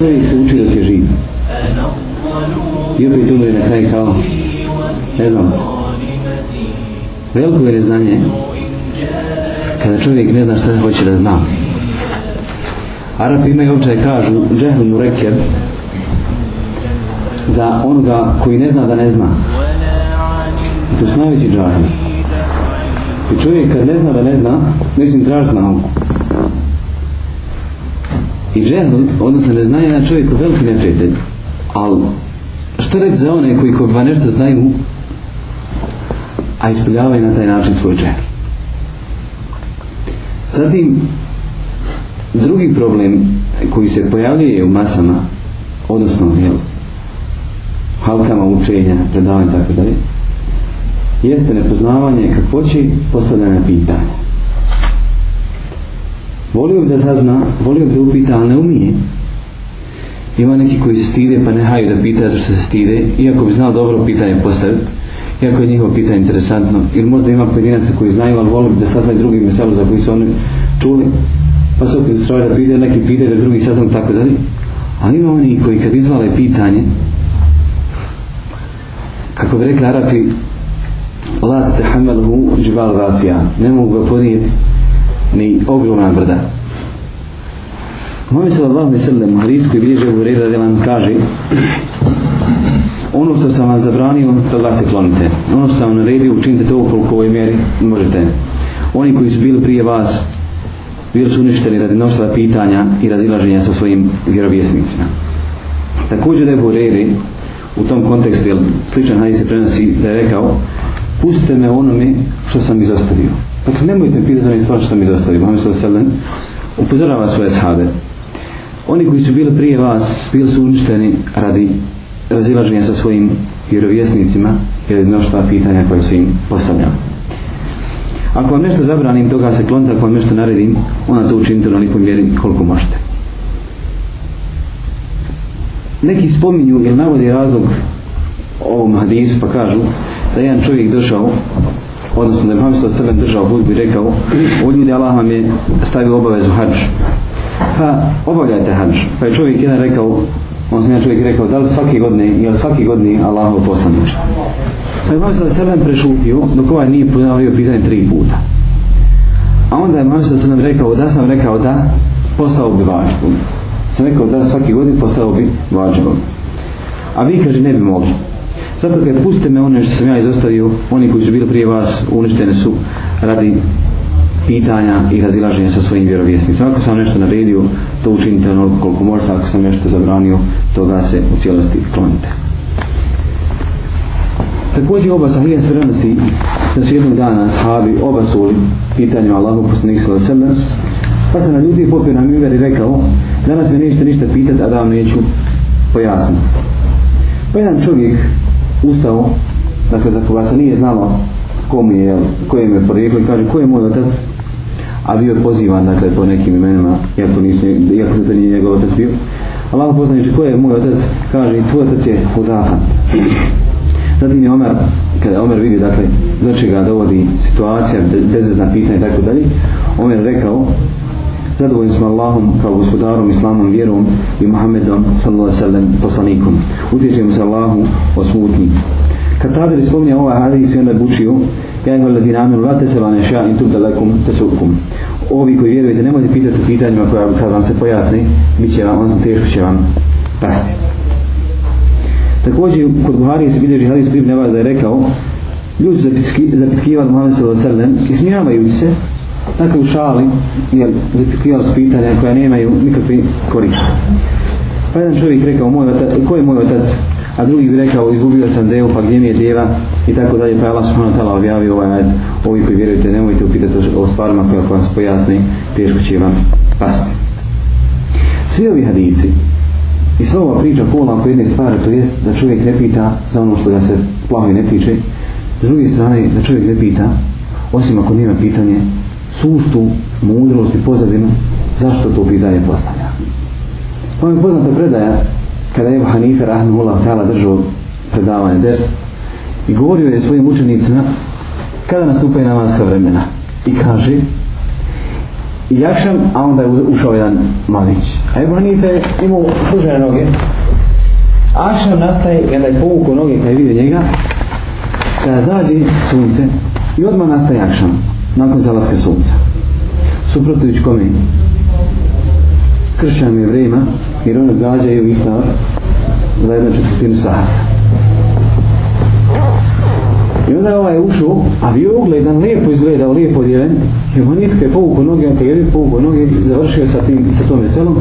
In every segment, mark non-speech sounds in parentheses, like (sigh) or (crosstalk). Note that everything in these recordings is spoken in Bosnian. Sve ih se uči dok je živ. I opet umre na kraj kao. Ne znam. Veliko je neznanje. Kada čovjek ne zna šta se hoće da zna. Arapi imaju občaj kažu, džehl mu reke, za onoga koji ne zna da ne zna. I to su najveći džahli. I čovjek kad ne zna da ne zna, mislim tražiti nauku. I džehl, odnosno neznanje, je na čovjeku veliki neprijatelj. Ali, što reći za one koji kog ba nešto znaju, a ispoljavaju na taj način svoj džehl? Zatim, drugi problem koji se pojavljuje u masama, odnosno jel, halkama učenja, predavanja i tako dalje, jeste nepoznavanje kakvoći postavljanja pitanja. Volio bi da sazna, volio bi da upita, ali ne umije. Ima neki koji se stide, pa ne haju da pita zašto se stide, iako bi znao dobro pitanje postaviti, iako je njihovo pitanje interesantno, ili možda ima pojedinaca koji znaju, ali volio bi da sazna i drugim meselom za koji su oni čuli, pa se opet stroje da pita, neki pita da drugi saznam tako dalje. Ali ima oni koji kad izvale pitanje, kako bi rekli Arapi, La te hamelhu džbal rasija, ne mogu ga ponijeti, ni ogromna brda. Mohamed sallallahu alejhi ve sellem hadis koji bliže u reda delan kaže ono što sam vam zabranio toga se klonite ono što sam vam naredio učinite to koliko ovoj mjeri možete oni koji su bili prije vas bili su uništeni radi mnoštva pitanja i razilaženja sa svojim vjerovjesnicima također da je Boreri u tom kontekstu jel, sličan hadis se prenosi da je rekao pustite me onome što sam izostavio Dakle, nemojte mi pitati za onih stvari što mi dostali. Muhammed ono sallallahu alaihi wa sallam upozorava svoje sahabe. Oni koji su bili prije vas, bili su uništeni radi razilaženja sa svojim vjerovjesnicima ili mnoštva pitanja koje su im postavljali. Ako vam nešto zabranim, toga se klonite, ako vam nešto naredim, ona to učinite na nikom vjeri koliko možete. Neki spominju ili navodi razlog ovom hadisu pa kažu da jedan čovjek došao odnosno da je Muhammed sallallahu alejhi držao hudbu i rekao od njih Allah vam je stavio obavezu hadž pa obavljajte hadž pa je čovjek jedan rekao on se čovjek rekao da li svaki godine je li svaki godine Allahov poslanik pa je Muhammed sallallahu alejhi prešutio dok ovaj nije ponovio pitanje tri puta a onda je Muhammed sallallahu alejhi rekao da sam rekao da postao bi važno sam rekao da svaki godin postao bi važno a vi kaže ne bi mogli Zato kaj puste me one što sam ja izostavio, oni koji su bili prije vas uništene su radi pitanja i razilaženja sa svojim vjerovjesnicima. Ako sam nešto naredio, to učinite onoliko koliko možete, ako sam nešto zabranio, toga se u cijelosti klonite. Također oba sahija svrnosti da su jednog dana sahabi oba suli pitanjima Allahu poslanik sa sebe, pa se na ljudi popio na miver i rekao, danas me nećete ništa pitati, a da vam neću pojasniti. Pa jedan čovjek ustao, dakle za koga se nije znalo kom je, kojem je porijeklo i kaže ko je moj otac, a bio je pozivan, dakle, po nekim imenima, iako, nisu, iako se nije njegov otac bio. Allah poznajući ko je moj otac, kaže i tvoj otac je Hudaha. Zatim je Omer, kada je Omer vidi, dakle, za čega dovodi situacija, bezvezna pitanja i tako dalje, Omer rekao, zadovoljni smo Allahom kao gospodarom, islamom, vjerom i Muhammedom, sallallahu alaihi sallam, poslanikom. Utječemo se Allahu o smutni. Kad tada li spomnio ovaj hadis, onda bučio, ja ima ladin amiru, vate se vane ša in tub dalekum te surkum. Ovi koji vjerujete, nemojte pitati u pitanjima koja kad vam se pojasni, bit će vam, ono teško će vam pasti. Također, kod Buhari se bilježi hadis Ibn Abbas da je rekao, ljudi zapitkivali Muhammed sallallahu alaihi sallam, ismijavajući se, tako u šali jel, zapitivali su pitanja koja nemaju nikakve koriste. Pa jedan čovjek rekao, moj otac, ko je moj otac? A drugi bi rekao, izgubio sam devu, pa gdje mi je djeva? I tako dalje, pa je Allah subhanahu ta'ala objavio ovaj ajed. Ovi koji vjerujete, nemojte upitati o stvarima koja vam se pojasni, teško će vam pasiti. Svi ovi hadici i sva ova priča kola oko jedne stvari, to jest da čovjek ne pita za ono što ga se plavi ne tiče, s druge strane da čovjek ne pita, osim ako nima pitanje suštu mudrost i pozadinu zašto to pitanje postavlja. To je poznata predaja kada je Ebu Hanife Rahmanullah Teala držao predavanje des i govorio je svojim učenicima kada nastupaju namaska vremena i kaže i jakšam, a onda je ušao jedan mladić. A Ebu Hanife je imao služene noge Ašam nastaje kada je povukao noge kada pa je vidio njega kada zađe sunce i odmah nastaje Ašam nakon zalaska sunca suprotno ić kome kršćan je vrema jer one gađaju i ta za jedno četvrtinu sata i onda je ovaj ušao a bio ugledan, lijepo izgledao, lijepo djeven i on nitke povuku noge on te jedi povuku noge i završio sa, tim, sa tom veselom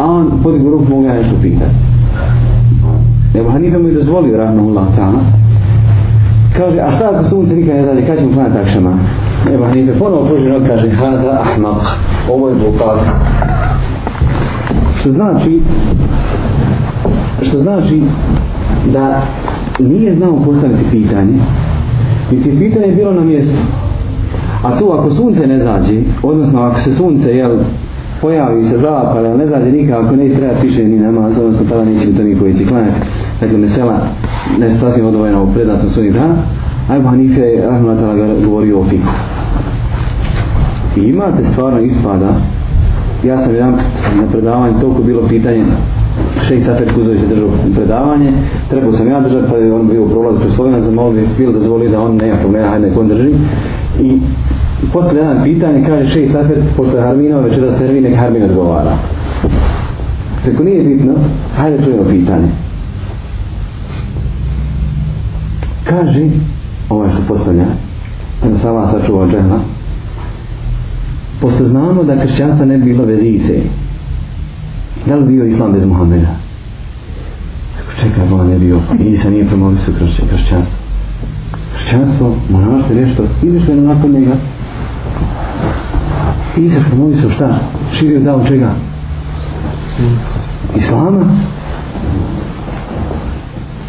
a on podigu ruku mogu ja nešto pitati nego Hanife mu je dozvolio rahmanullah ta'ala kaže, a šta ako sunce nikad ne zade, kada ćemo planet akšama? Ebu Hanife ponovo pruži noga kaže Hada ahmak, ovo je glupak. Što znači, što znači da nije znao postaviti pitanje, niti pitanje je bilo na mjestu. A tu ako sunce ne zađe, odnosno ako se sunce jel, pojavi se zapad, ne zađe nikako, ne treba piše ni namaz, odnosno tada neće biti niko koji će klanjati. Dakle, mesela ne sasvim odvojena u predacom sunnih dana, Ajmo Hanife, Ahmad Atala, govorio o fiku i znači, imate stvarno ispada ja sam jedan na predavanju toliko bilo pitanje šeji sa pet kuzovića držao predavanje trebao sam ja držati pa je on bio u prolazu kroz Slovena za molim bilo da zvoli da on nema problema hajde nekon drži i postoje jedan pitanje kaže šeji sa pet pošto je Harminova večera servi nek Harmin odgovara Preko nije bitno, hajde čujemo pitanje. Kaži, ovo je što postavlja, sam sama sačuvao džehna, pošto znamo da kršćanstva ne bilo bez Ise da li bio Islam bez Muhammeda Kako čekaj Boga ne bio Isa nije promovio su kršće, kršćanstvo kršćanstvo moramo se reći što ideš li nakon njega Isa promovio su šta širio dao čega Islama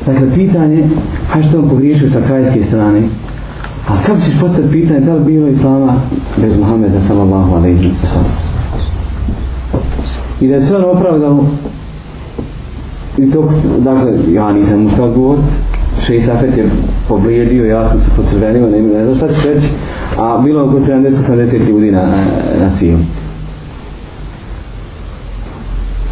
dakle pitanje a što on pogriješio sa krajske strane A kako ćeš postati pitanje da li bilo Islama bez Muhammeda sallallahu alaihi wa sallam? I da je sve ono opravdano i to, dakle, ja nisam mu sad govor, šeji safet je pobrijedio, ja sam se pocrvenio, ne, ne znam šta ću reći, a bilo oko 70-80 ljudi na, na, na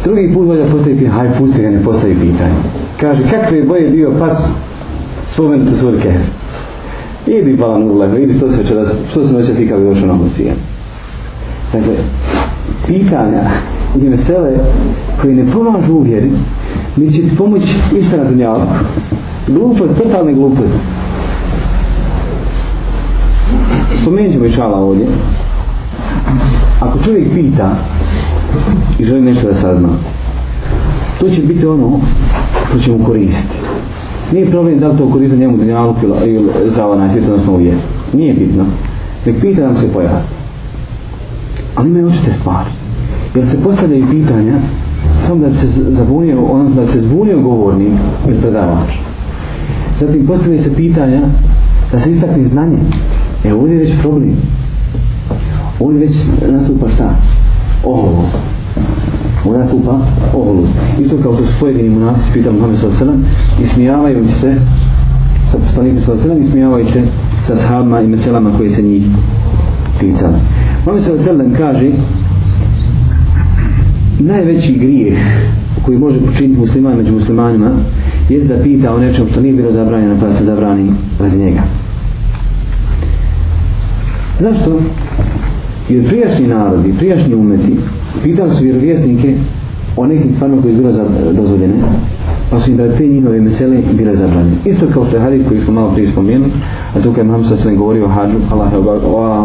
Drugi put može postaviti pitanje, haj pusti ga ne postavi pitanje. Kaže, kakve je bolje bio pas spomenuti svoj kehef? Nije bi pala nula, vidi što se večeras, što se večeras ikad došlo na Musije. Dakle, pitanja i mesele koje ne pomažu u vjeri, mi će ti pomoći išta na dunjavku. Glupost, totalne glupost. Spomenut ćemo išala ovdje. Ako čovjek pita i želi nešto da sazna, to će biti ono što će mu koristiti. Nije problem da li to koristi njemu dunjaluk ili za ona svijeta na snovu je. Nije bitno. Nek pita nam se pojasni. Ali imaju očite stvari. Jer se postavljaju pitanja samo da bi se zabunio, odnosno da bi se zbunio govornik ili predavač. Zatim postavljaju se pitanja da se istakne znanje. E ovdje je već problem. Ovdje već nastupa šta? Ovo moja kupa oholost. I to kao to su pojedini monaci pitali Muhammed sallallahu alaihi i smijavaju se sa poslanikom sallallahu i smijavaju se sa sahabima i meselama koji se njih pitali. Muhammed sallallahu alaihi kaže najveći grijeh koji može počiniti musliman među muslimanima je da pita o nečem što nije bilo zabranjeno pa se zabrani radi njega. Zašto? Jer prijašnji narodi, prijašnji umeti pitali su vjerovjesnike o nekim stvarima koje su bile dozvoljene pa su im da te njihove mesele bile zabranjene isto kao što je hadith koji smo malo prije spomenuli a tu kad je Muhammed sasvim govorio o hađu Allah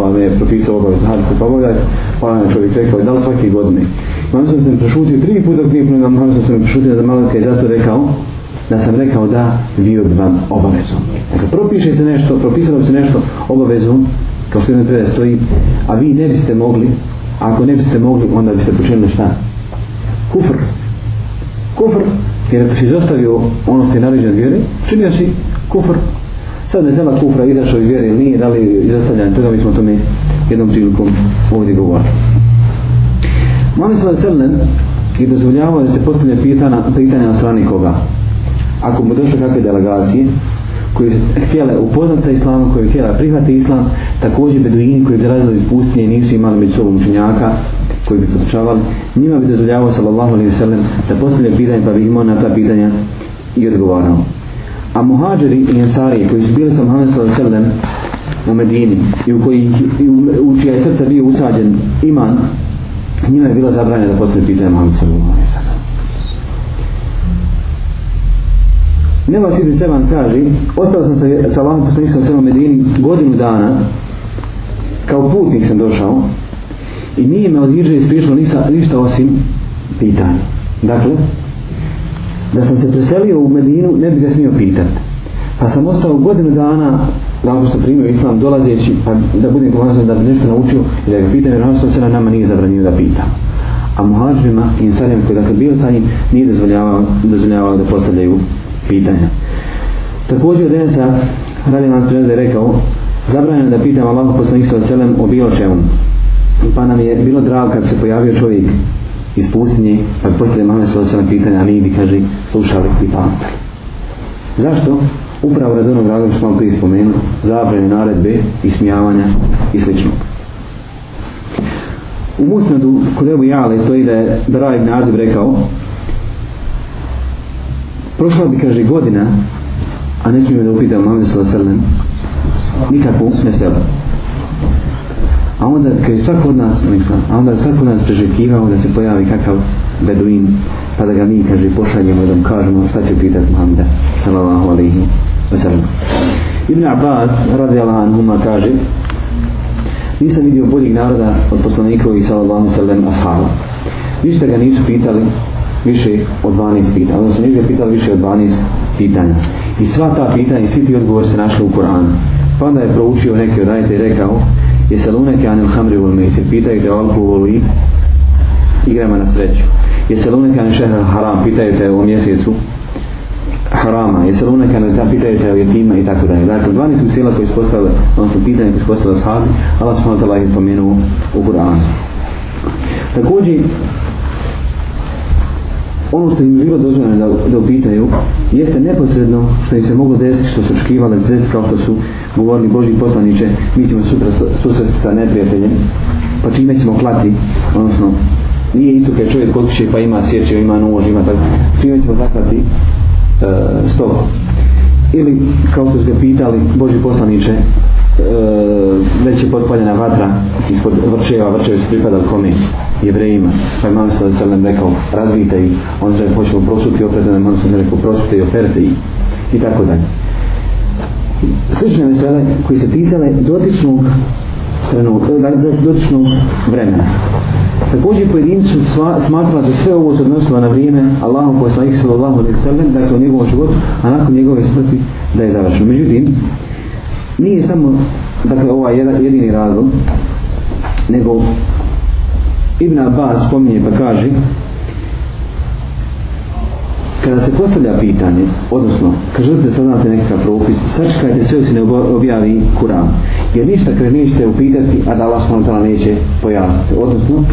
vam je propisao obavez na hađu pa bolje pa vam je čovjek rekao da li svake godine Muhammed sasvim prešutio tri puta prije puno da Muhammed sasvim prešutio za malo kad je zato rekao da sam rekao da vi od vam obavezom dakle propiše se nešto propisano se nešto obavezom kao što je stoji a vi ne biste mogli ako ne biste mogli, onda biste počinili šta? Kufr. Kufr, jer ako si izostavio ono što je naređeno vjeri, činio si kufr. Sad ne znam kufra izašao i vjeri ili nije, da li izostavljanje toga, mi smo o tome jednom prilikom ovdje govorili. Mami sada selen je dozvoljavao da se postane pitana, pitanja na strani koga. Ako mu došlo kakve delegacije, koji je htjela upoznati sa islamom, koji je htjela prihvati islam, također beduini koji bi razili iz pustinje nisu imali među sobom učenjaka koji bi potučavali, njima bi dozvoljavao sallallahu alaihi sallam da postavlja pitanje pa bi imao na ta pitanja i odgovarao. A muhađeri i ansari koji su bili sa Muhammed sallallahu alaihi sallam u Medini i u, koji, i u, u čija je srca bio usađen iman, njima je bila zabranja da postavlja pitanje Muhammed sallallahu alaihi Nema si bi seban kaži, ostao sam sa, sa lahom poslanicom sa Medini godinu dana, kao putnik sam došao, i nije me od Irže ispričalo ništa, ništa osim pitanja. Dakle, da sam se preselio u Medinu, ne bi ga smio pitati. Pa sam ostao godinu dana, da sam primio islam, dolazeći, pa da budem konačno da bi nešto naučio, i da ga pitanje, jer ono se na nama nije zabranio da pitam a muhađima i insanima koji dakle bio sa njim nije dozvoljavao, dozvoljavao da postavljaju pitanja. Također od Enesa radi nam je rekao zabranjeno da pitam Allah poslanik sa selem o bilo čemu. Pa nam je bilo drago kad se pojavio čovjek iz pustinje, pa je postavio mame sa selem pitanja, a mi bi kaže slušali i pamtali. Zašto? Upravo radi onog razloga što smo prije spomenuli, zabranje naredbe i smijavanja i sl. U musnadu kod Ebu Jale stoji da je Brajeg Nadib rekao prošla bi, kaže, godina, a ne smije da upita Muhammed s.a.v. nikakvu meselu. A onda, kaže, svako od nas, mislim, a onda svako od nas prežekivao da se pojavi kakav beduin, pa da ga mi, kaže, pošaljemo da mu kažemo šta će pitati Muhammeda s.a.v. Ibn Abbas, radi Allah anhuma, kaže, nisam vidio boljih naroda od poslanikovi s.a.v. ashaba. Ništa ga nisu pitali, više od 12 pitanja. Odnosno nije pitalo više od 12 pitanja. I sva ta pitanja i svi ti odgovor se našli u Koranu. Pa onda je proučio neke od i rekao je salunake anil hamri vol mejcir, pitaju te o alkoholu i igrama na sreću. Je salunake anil šehr al haram, pitaju te o mjesecu harama, je salunake anil tam, pitaju te o jetima i tako dalje. Dakle, dvani su sila koji spostavili, odnosno pitanje koji spostavili sahabi, Allah s.a.v. je spomenuo u Koranu. Također, ono što im je bilo dozvoljeno da, da upitaju jeste neposredno što im se moglo desiti što su očekivali zvezd kao što su govorili Boži poslaniče mi ćemo sutra susresti sa neprijateljem pa čime ćemo klati odnosno nije isto kad čovjek kotiče pa ima sjeće, ima nož, ima tako čime ćemo zaklati e, stovo ili kao što su ga pitali Boži poslaniče e, već je potpaljena vatra ispod vrčeva, vrčevi su pripadali kome? Jevrejima. Pa je Mamsa da se rekao, razvijte i on je počeo prosuti, opet je Mamsa da rekao, prosuti i operte i, i tako dalje. Slične mesele koji se ticale dotičnog trenutka, da znači dotičnog vremena. Također pojedinci su smatrali da sve ovo se odnosilo na vrijeme Allahu poslanih sallallahu alaihi sallam, dakle u njegovom životu, a nakon njegove smrti da je završeno. Međutim, nije samo dakle ovaj jedini razlog nego Ibn Abbas spominje pa kaže kada se postavlja pitanje odnosno kad želite saznate nekakav propis sačekajte sve se ne objavi Kur'an jer ništa kad nećete upitati a da vas monotala neće pojasniti odnosno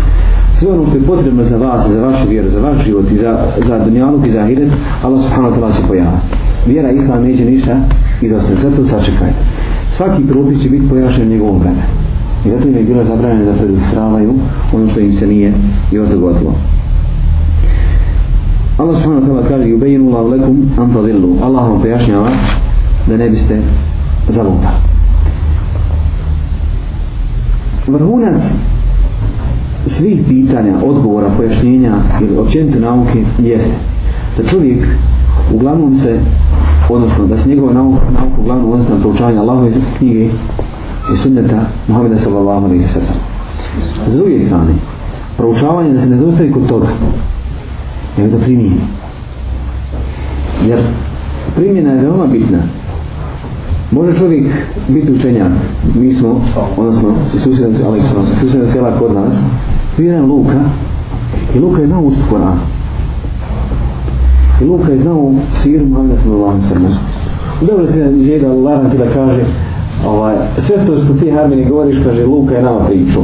sve ono što je potrebno za vas za vašu vjeru, za vaš život i za, za dunjaluk i za ahiret Allah subhanahu wa ta'ala će pojasniti vjera i hlam neće ništa izostaviti zato sačekajte svaki propis će biti pojašen njegovom vreme. I zato im je bilo zabranjeno da predustravaju ono što im se nije i odgotilo. Allah subhanahu wa ta'ala kaže yubayyinu Allahu lakum an tadillu. Allah vam pojašnjava da ne biste zalutali. Vrhunac svih pitanja, odgovora, pojašnjenja ili općenite nauke jeste da čovjek uglavnom se odnosno da se njegove nauke, nauke uglavnom odnosi na poučavanje Allahove knjige i sunnjata Muhammeda sallallahu alaihi sallam. S druge strane, proučavanje da se ne zostavi kod toga, nego da primije. Jer primjena je veoma bitna. Može čovjek biti učenjak. Mi smo, odnosno, susjedan se, ali smo, susjedan se kod nas, vidim Luka, i Luka je nauč Korana. I Luka je znao siru Muhammeda sallallahu alaihi Dobro se izjeda Allah da kaže ovaj, sve to što ti Harmini govoriš, kaže Luka je nama pričao.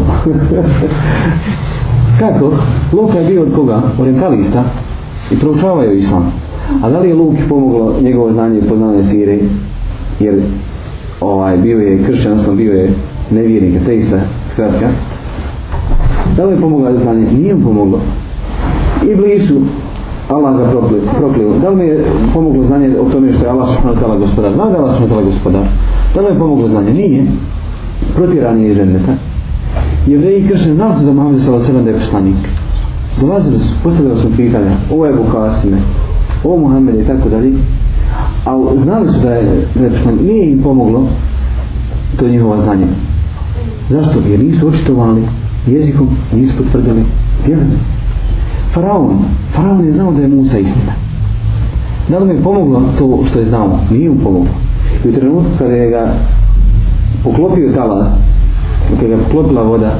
(laughs) Kako? Luka je bio od koga? Orientalista. I proučavaju islam. A da li je Luki pomoglo njegovo znanje i poznanje sire? Jer ovaj, bio je kršćan, odnosno bio je nevjernik, ateista, skratka. Da li je pomoglo znanje? Nije mu pomoglo. I blisu Allah ga prokleo. Da li mi je pomoglo znanje o tome što je Allah subhanahu ta'ala gospodar? Zna da Allah subhanahu ta'ala gospodar? Da li mi je pomoglo znanje? Nije. Protiranje je ženeta. Jevreji kršne nalazu za Muhammed s.a.v. da je poslanik. Dolazili su, postavljali su pitanja. Ovo je Bukasime. Ovo Muhammed i tako dalje. A znali su da je, da je poslanik. Nije im pomoglo to njihova znanje. Zašto? Jer nisu očitovali jezikom, nisu potvrdili vjerujem. Faraon, Faraon je znao da je Musa istina. Da li mu je pomoglo to što je znao? Nije mu pomoglo. I u trenutku kada je ga poklopio talas, kada je poklopila voda,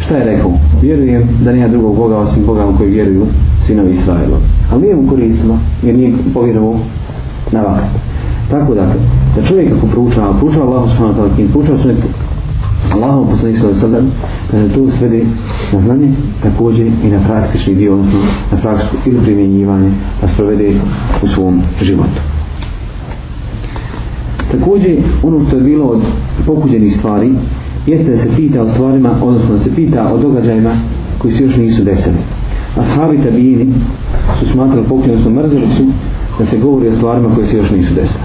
šta je rekao? Vjerujem da nema drugog Boga osim Boga u koji vjeruju sinovi Israela. Ali nije mu koristilo, jer nije povjerovo na vakat. Tako dakle, da čovjek ako proučava, proučava Allah subhanahu wa ta'ala, proučava sunet Allahu poslanik sallallahu alejhi ve sellem to sve na znanje takođe i na praktični dio odnosno na praktičko ili primjenjivanje da sprovede u svom životu. Takođe ono što je bilo od pokuđenih stvari jeste da se pita o stvarima odnosno da se pita o događajima koji se još nisu desili. Ashabi tabijini su smatrali pokuđenih odnosno mrzeli su da se govori o stvarima koje se još nisu desile.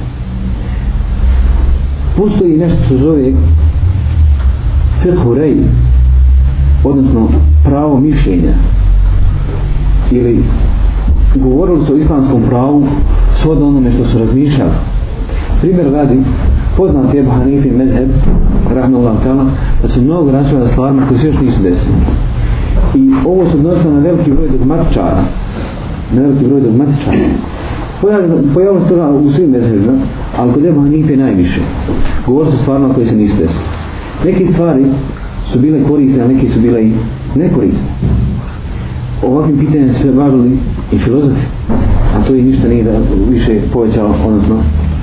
Postoji nešto što zove fethu rej odnosno pravo mišljenja ili govorili su o islamskom pravu svod onome što su razmišljali primjer radi poznat je Hanifi Mezheb Rahmanullah Tala da su mnogo razvojala stvarima koji se još nisu desili i ovo se odnosilo na veliki broj dogmatičara na veliki broj dogmatičara pojavljeno se toga u svim mezhebima ali kod Ebu Hanifi najviše govorili su stvarima koji se nisu desili neke stvari su bile korisne, a neke su bile i nekorisne. Ovakvim pitanjem su se bavili i filozofi, a to je ništa nije da više povećalo, odnosno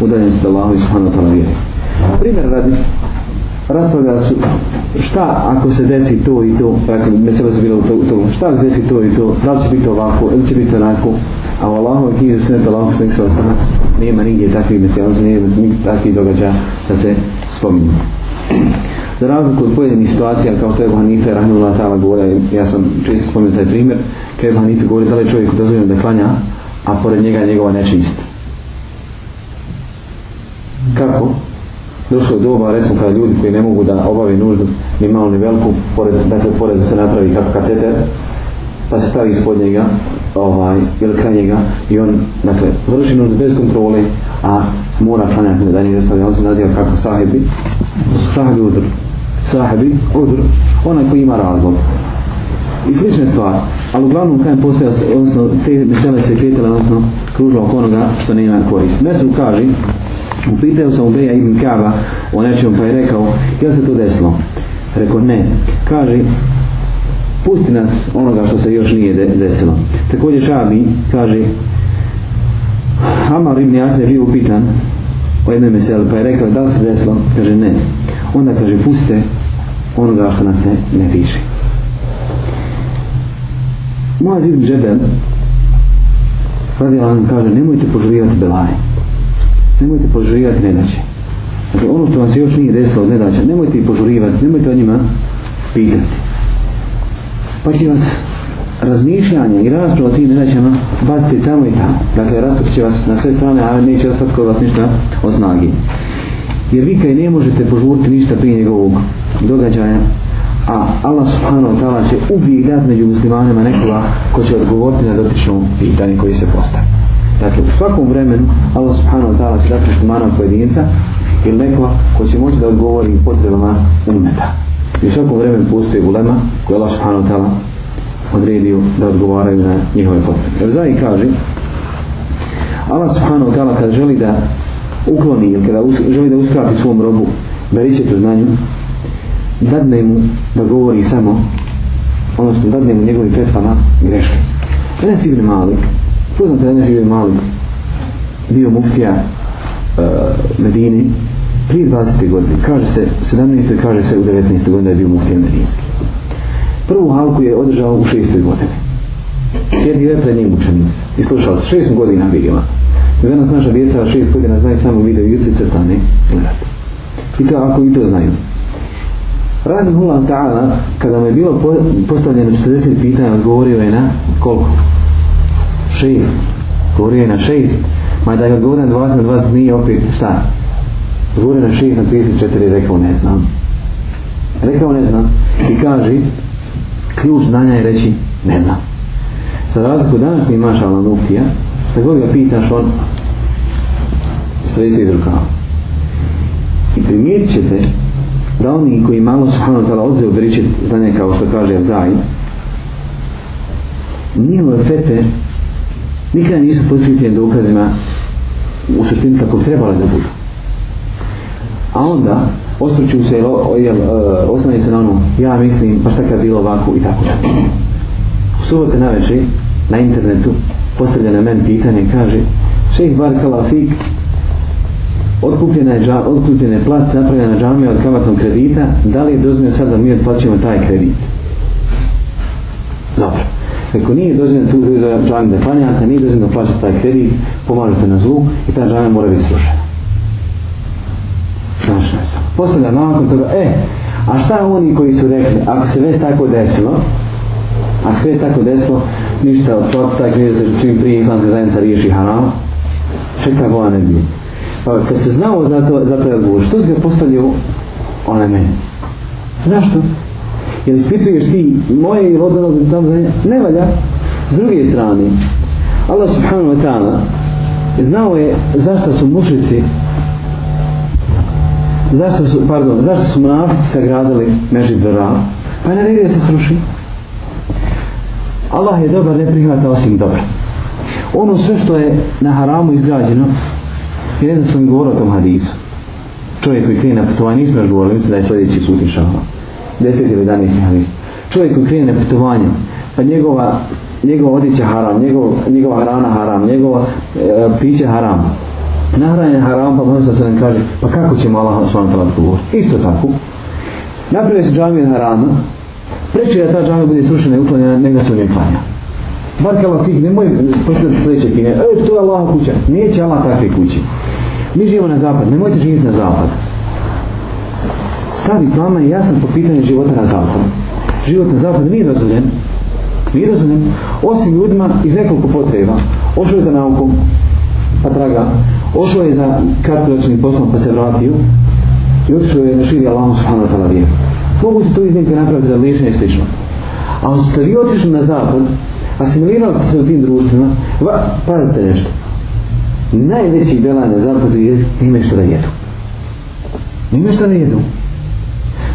udaljenost od Allaha i Subhanu Tala vjeri. Primjer radi, raspravljala su šta ako se desi to i to, dakle, mesele su bile u to, to, šta ako se desi to i to, da li će biti ovako, ili će biti onako, a u Allahom i knjizu sveta Allahom sveta sveta sveta nema nigdje takvih mesele, nema nigdje takvih događaja da se spominju za razliku od pojedinih situacija, kao što je Hanife, Rahimullah Ta'ala govore, ja sam često spomenuo taj primjer, kada je Hanife govori da li čovjek dozvoljeno da klanja, a pored njega je njegova nečist. Kako? Došlo je doba, recimo, kada ljudi koji ne mogu da obave nuždu, ni malo ni veliku, pored, dakle, pored da se napravi kako kateter, pa se stavi ispod njega, ovaj, ili kraj njega, i on, dakle, vrši nuždu bez kontrole, a mora klanjati da nije zastavio, on se naziva kako sahibi, sahibi udru sahibi, odr, onaj koji ima razlog. I slične stvari, ali uglavnom kajem postoja, odnosno te mesele se kretile, odnosno kružilo oko onoga što ne ima korist. Mesu kaže, upitao sam Ubeja ibn Kaba o nečem pa je rekao, je se to desilo? Rekao, ne. Kaže, pusti nas onoga što se još nije de desilo. Također Šabi kaže, Amar ibn Jasir je bio upitan o jednoj meseli, pa je rekao, da se desilo? Kaže, ne onda kaže puste onoga ako nas ne viže Moaz ibn Džebel radi vam kaže nemojte požurivati belaje nemojte požurivati nedaće dakle ono što vam se još nije desilo nedaće nemojte ih požurivati nemojte o njima pitati pa će vas razmišljanje i rastro o tim nedaćama baciti tamo i tamo dakle rastro će vas na sve strane a neće ostati kod vas ništa o snagi jer vi kaj ne možete požuriti ništa prije njegovog događaja a Allah subhanahu wa ta'ala će uvijek dati među muslimanima nekoga ko će odgovoriti na dotičnom pitanju koji se postavi dakle u svakom vremenu Allah subhanahu wa ta'ala će dati muslimana pojedinca ili nekoga ko će moći da odgovori potrebama umeta i u svakom vremenu postoji ulema koji Allah subhanahu wa ta'ala odredio da odgovaraju na njihove potrebe jer zaji kaže Allah subhanahu wa ta'ala kad želi da ukloni ili kada us, želi da uskrati svom robu beričetu znanju dadne mu da govori samo odnosno dadne mu njegovi petvama greške Enes Ibn Malik poznate Enes Ibn Malik bio muftija uh, Medine prije 20. godine kaže se 17. kaže se u 19. godine je bio muftija Medinski prvu halku je održao u 6. godine sjedio je pred njim učenic i slušao se 6. godina bilima Žena znaša djeca od šest godina znaju samo video i se stane gledati. I to ako i to znaju. Radim Hulam Ta'ala, kada mu je bilo postavljeno 40 pitanja, odgovorio je na koliko? Šest. Govorio je na šest. Ma da je odgovorio na 20 na 20 nije opet šta? Odgovorio na šest na 34 rekao ne znam. Rekao ne znam. I kaže, ključ znanja je reći ne znam. Sa razliku današnji maša Alamuftija, Kada god ga pitaš, on sredstvo iz rukava. I primijet ćete da oni koji malo subhanahu wa ta'ala odzeo veričet za ne kao što kaže Zaid, njihove fete nikada nisu posvjetljene dokazima u suštini kako trebali da budu. A onda osvrću se, e, osnovi se na ono, ja mislim, pa šta kad bilo ovako i tako da. U subote na večer, na internetu, postavlja na men pitanje, kaže, šeh bar kalafik, otkupljena je, dža, otkupljena je plac napravljena džamija od kamatnog kredita da li je dozvoljeno sad da mi otplaćujemo taj kredit dobro Ako nije dozvoljeno tu da džami da klanja, ako nije dozvoljeno plaćati taj kredit, pomažete na zlu i ta džami mora biti srušena. Znaš ne sam. Postavlja nakon toga, e, a šta oni koji su rekli, ako se već tako desilo, ako se već tako desilo, ništa od toga, taj kredit se čim prije Islamska zajednica riješi haram, čekaj Boga ne bi. Pa kad se znao za to, za to je bilo, što ga postavio onaj meni? Zašto? Jer ispituješ ti moje i rodno rodno tamo za Ne valja. S druge strane, Allah subhanahu wa ta'ala znao je zašto su mušici zašto su, pardon, zašto su mnafici sagradili meži dora pa je naredio se sruši Allah je dobar ne prihvata osim dobro ono sve što je na haramu izgrađeno Kasnije ne znam sam govorio o tom hadisu. Čovjek koji krene na putovanje, nismo još govorili, mislim da je sljedeći put išao. Deset ili danes hadis. Čovjek koji krene na putovanje, pa njegova, njegova odjeća haram, njegov, njegova hrana haram, njegova e, piće haram. Nahranje haram, pa možda se nam kaže, pa kako ćemo Allah s vam talat govoriti? Isto tako. Napravio se džamiju harama, preče da ta džamija bude srušena i uklonjena, nekada se uvijek klanja. Markalo Sik, nemoj postaviti sljedeće kine. E, to je Allah kuća. Neće Allah takve kuće. Mi živimo na zapad, nemojte živjeti na zapad. Stavi slama je jasan po pitanju života na zapad. Život na zapad nije razvoljen. Nije razvoljen. Osim ljudima iz nekoliko potreba. Ošao je za naukom, pa traga. Ošao je za kratkoročnim poslom, pa se vratio. I otišao je na širi Allahom subhanahu wa ta'la vijek. Mogu se to iznimke napraviti za lišnje i slično. A on se vi otišao na zapad, asimilirali se u tim društvima, va, pazite nešto. Najveći delan na zapadu je time što da jedu. Nime što da jedu.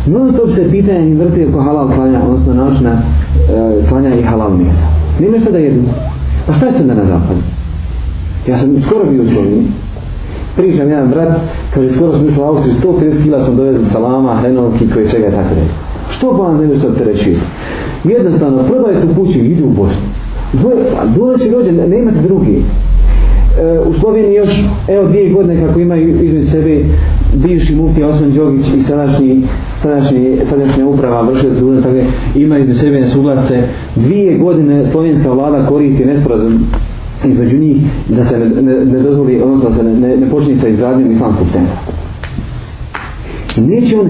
No, to se pitanje i vrti oko halal klanja, odnosno naučna e, klanja i halal mjesa. Nime što da jedu. Pa šta ste da na zapadu? Ja sam skoro bio u Sloveniji. Pričam jedan brat, kaže, skoro sam išao u Austriju, 150 kila sam dovezao salama, hrenovki, koje čega i tako da. Što pa vam nešto opterećuje? jednostavno prva je tu kući idu u Bosnu dvoje, pa, dvoje se rođe, ne, ne imate drugi e, u Sloveniji još evo dvije godine kako imaju između sebe bivši mufti Osman Đogić i sadašnji, sadašnji, sadašnja uprava vršuje se tako imaju između sebe nesuglaste dvije godine slovenska vlada koristi nesporazum između njih da se ne, ne, ne dozvoli odnosno da se ne, ne, ne počne sa izgradnjom islamskog centra neće on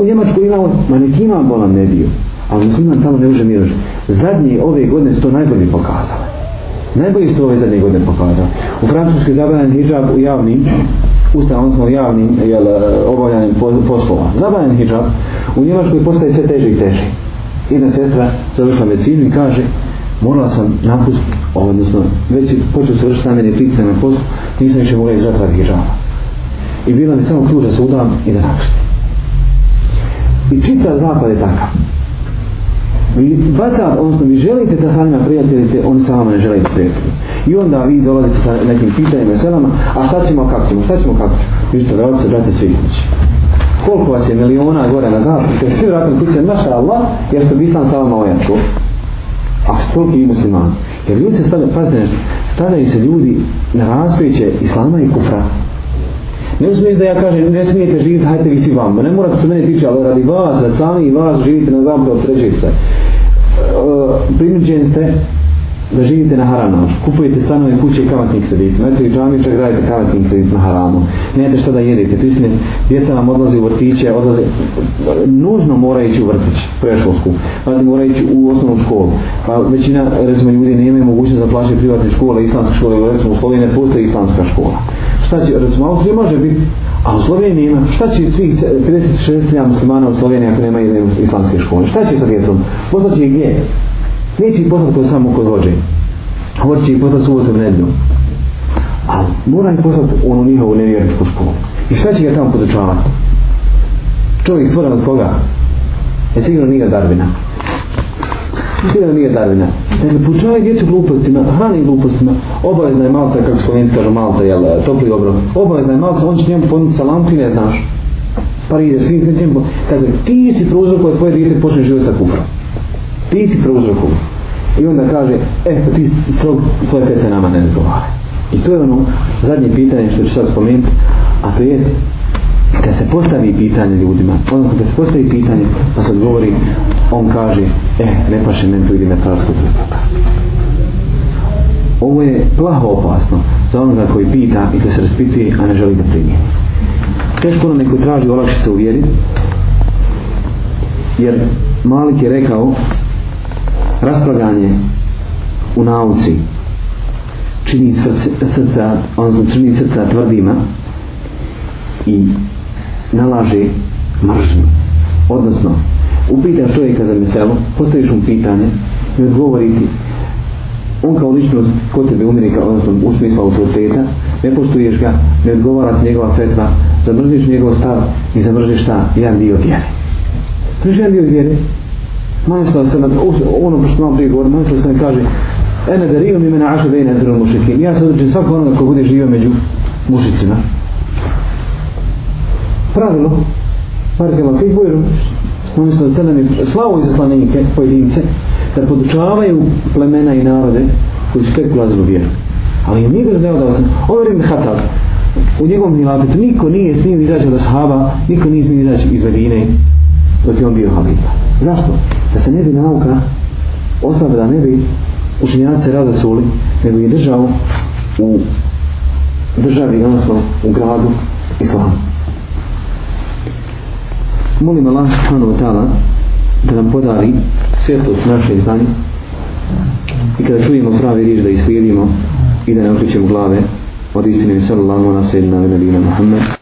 u Njemačku imao, ma neki imao bolan nediju ali musliman tamo ne može mirno Zadnje ove godine su to najbolje pokazale. Najbolje su to ove zadnje godine pokazale. U Francuskoj je zabranjen hijab u javnim, ustavom, odnosno u javnim jel, eh, obavljanim poslova. Zabranjen hijab u Njemačkoj postaje sve teže i teže. Jedna sestra završila medicinu i kaže, morala sam napustiti, odnosno već je počeo svršiti stamene pice na poslu, nisam više mogla izratvati hijaba. I bila mi samo ključ da se udam i da napustim. I čita zapad je takav vi bacat, pa odnosno vi želite da sa njima prijateljite, oni sa vama ne žele prijateljiti. I onda vi dolazite sa nekim pitanjima i selama, a šta ćemo, kako ćemo, šta ćemo, kako ćemo. Vi ćete vratiti se, brate, svi kući. Koliko vas je miliona gore na zapu, jer svi vratim kuće, naša Allah, jer ste bi sam sa vama ovaj tu. A stoliki i muslimani. Jer ljudi se stavljaju, pazite nešto, stavljaju se ljudi na raspriječe islama i kufra. Ne smiješ da ja kažem, ne smijete živjeti, hajte vi si vam. Ne morate se mene tiče, ali radi vas, da sami i vas živite na zapravo trećeg sve. Eh, prinuđeni ste da živite na haramu. Kupujete stanove kuće i kamatnim kreditima. Eto i džamiča gradite kamatnim kredit na haramu. Nemate što da jedete. Prisne, djeca vam odlaze u vrtiće, odlaze... Nužno mora ići u vrtić, preškolsku. Ali mora ići u osnovnu školu. Pa većina, recimo, ljudi ne imaju mogućnost da plaće privatne škole, islamske škole, recimo, u Sloveniji ne postoje islamska škola. Šta će, recimo, ali može biti A u Sloveniji ima, šta će svih 50-60 muslimana u Sloveniji ako nema jedne islamske škole? Šta će sa djecom? Poslat će ih gdje? Neće ih poslat kod samo kod vođe. Hoće ih poslat subotom nedljom. A mora ih poslat u onu njihovu nevjerničku školu. I šta će ga tamo podučavati? Čovjek stvoren od koga? Je sigurno nije Darvina. Darbina. Akida nije darvina. Ne, ne pučavaju djecu glupostima, hrani glupostima. Obavezna je malta, kako slovenci kažu, malta, jel, e, topli obro. Obavezna je malta, on će njemu ponuti salam, ti ne znaš. Paride, svi ne znaš. Kaže, ti si prouzrok koje tvoje djete počne živjeti sa kufra. Ti si prouzrok I onda kaže, e, eh, ti strog, tvoje tete nama ne zgovare. I to je ono zadnje pitanje što ću sad spomenuti, a to je, da se postavi pitanje ljudima, odnosno da se postavi pitanje, da se odgovori, on kaže, e, ne paše meni to ili me prasko Ovo je plaho opasno za onoga koji pita i da se raspituje, a ne želi da primije. Teško nam je koji traži olakši se uvjeri, jer Malik je rekao, raspravljanje u nauci čini srce, srca, odnosno čini srca tvrdima i nalaže mržnju. Odnosno, upita čovjeka za meselo, postaviš mu pitanje i odgovori ti. On kao ličnost kod tebe umiri, kao, odnosno u smislu autoriteta, ne poštuješ ga, ne odgovara ti njegova sredstva, zamrziš njegov stav i zamrziš šta? Jedan dio vjere. Priješ jedan dio vjere? Majestva se na ono što nam prije govorim, majestva se kaže Ene da rio mi mene aša vejne drugom mušikim. Ja se odličim svako onoga ko bude živio među mušicima pravilo Markema Fihvojeru Uvijesno celem je slavo izaslanenike pojedince da podučavaju plemena i narode koji su tek ulazili u vjeru. Ali im nije da odao sam. Ovo je Hatab. U njegovom milafetu niko nije smio izaći od Ashaba, niko nije smio izaći iz Medine dok je on bio Halifa. Zašto? Da se ne bi nauka ostavila da ne bi učinjaci razasuli, nego je držao u državi, odnosno u gradu Islama molim Allah subhanahu wa ta'ala da nam podari svjetlost naše znanje i kada čujemo pravi riječ da islijedimo i da ne okrićemo glave od istine sallallahu ala sallallahu ala sallallahu ala